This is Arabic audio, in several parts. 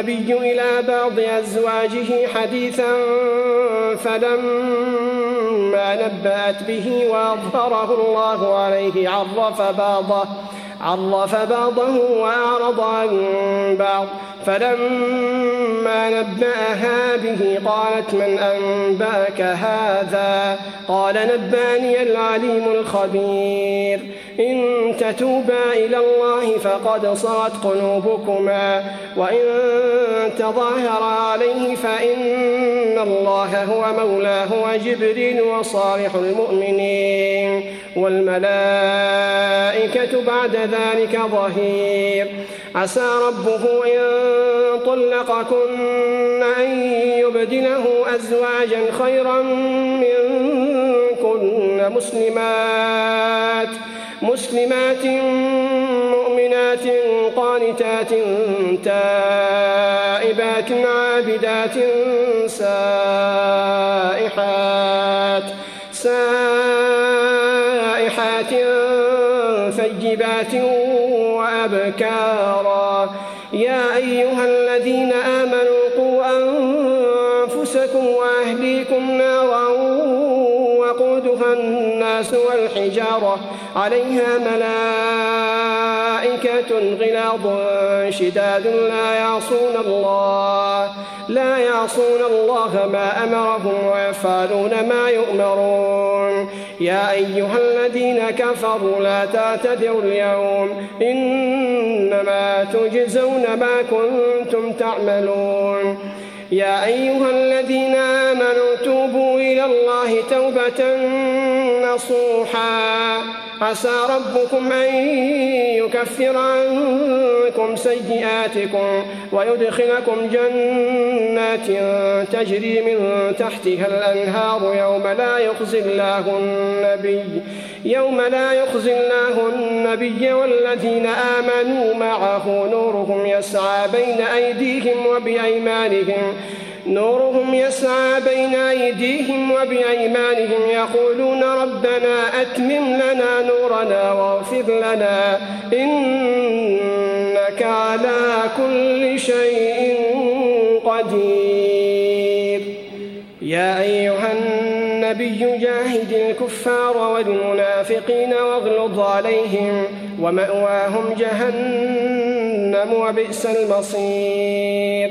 النبي إلى بعض أزواجه حديثا فلما نبأت به وأظهره الله عليه عرف بعضه عرف بعضه وأعرض عن بعض. فلما نبأها به قالت من أنبأك هذا؟ قال نبأني العليم الخبير. إن تتوبا إلى الله فقد صغت قلوبكما. وإن تظاهرا عليه فإن الله هو مولاه وجبريل وصالح المؤمنين. والملائكة بعد ذلك ظهير. عسى ربه إن طلقكن أن يبدله أزواجا خيرا منكن. مسلمات مسلمات مؤمنات قانتات تائبات عابدات سائحات سائحات ثيبات وأبكارا. يا أيها الذين آمنوا قوا أنفسكم وأهليكم نارا وقودها الناس والحجارة. عليها ملائكة غلاظ شداد لا يعصون الله لا يعصون الله ما أمرهم ويفعلون ما يؤمرون. يا أيها الذين كفروا لا تعتذروا اليوم إنما تجزون ما كنتم تعملون يا أيها الذين آمنوا توبوا إلى الله توبة نصوحا. عسى ربكم أن يكفر عنكم سيئاتكم ويدخلكم جنات تجري من تحتها الأنهار يوم لا يخزي الله النبي يوم لا يخزي الله النبي والذين آمنوا معه نورهم يسعى بين أيديهم وبأيمانهم نورهم يسعى بين أيديهم وبأيمانهم يقولون ربنا أتمم لنا نورنا واغفر لنا إنك على كل شيء قدير. يا أيها النبي جاهد الكفار والمنافقين واغلظ عليهم ومأواهم جهنم وبئس المصير.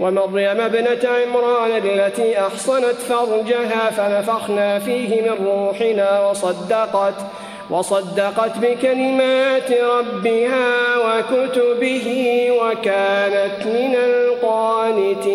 ومريم ابنة عمران التي أحصنت فرجها فنفخنا فيه من روحنا وصدقت وصدقت بكلمات ربها وكتبه وكانت من القانتين.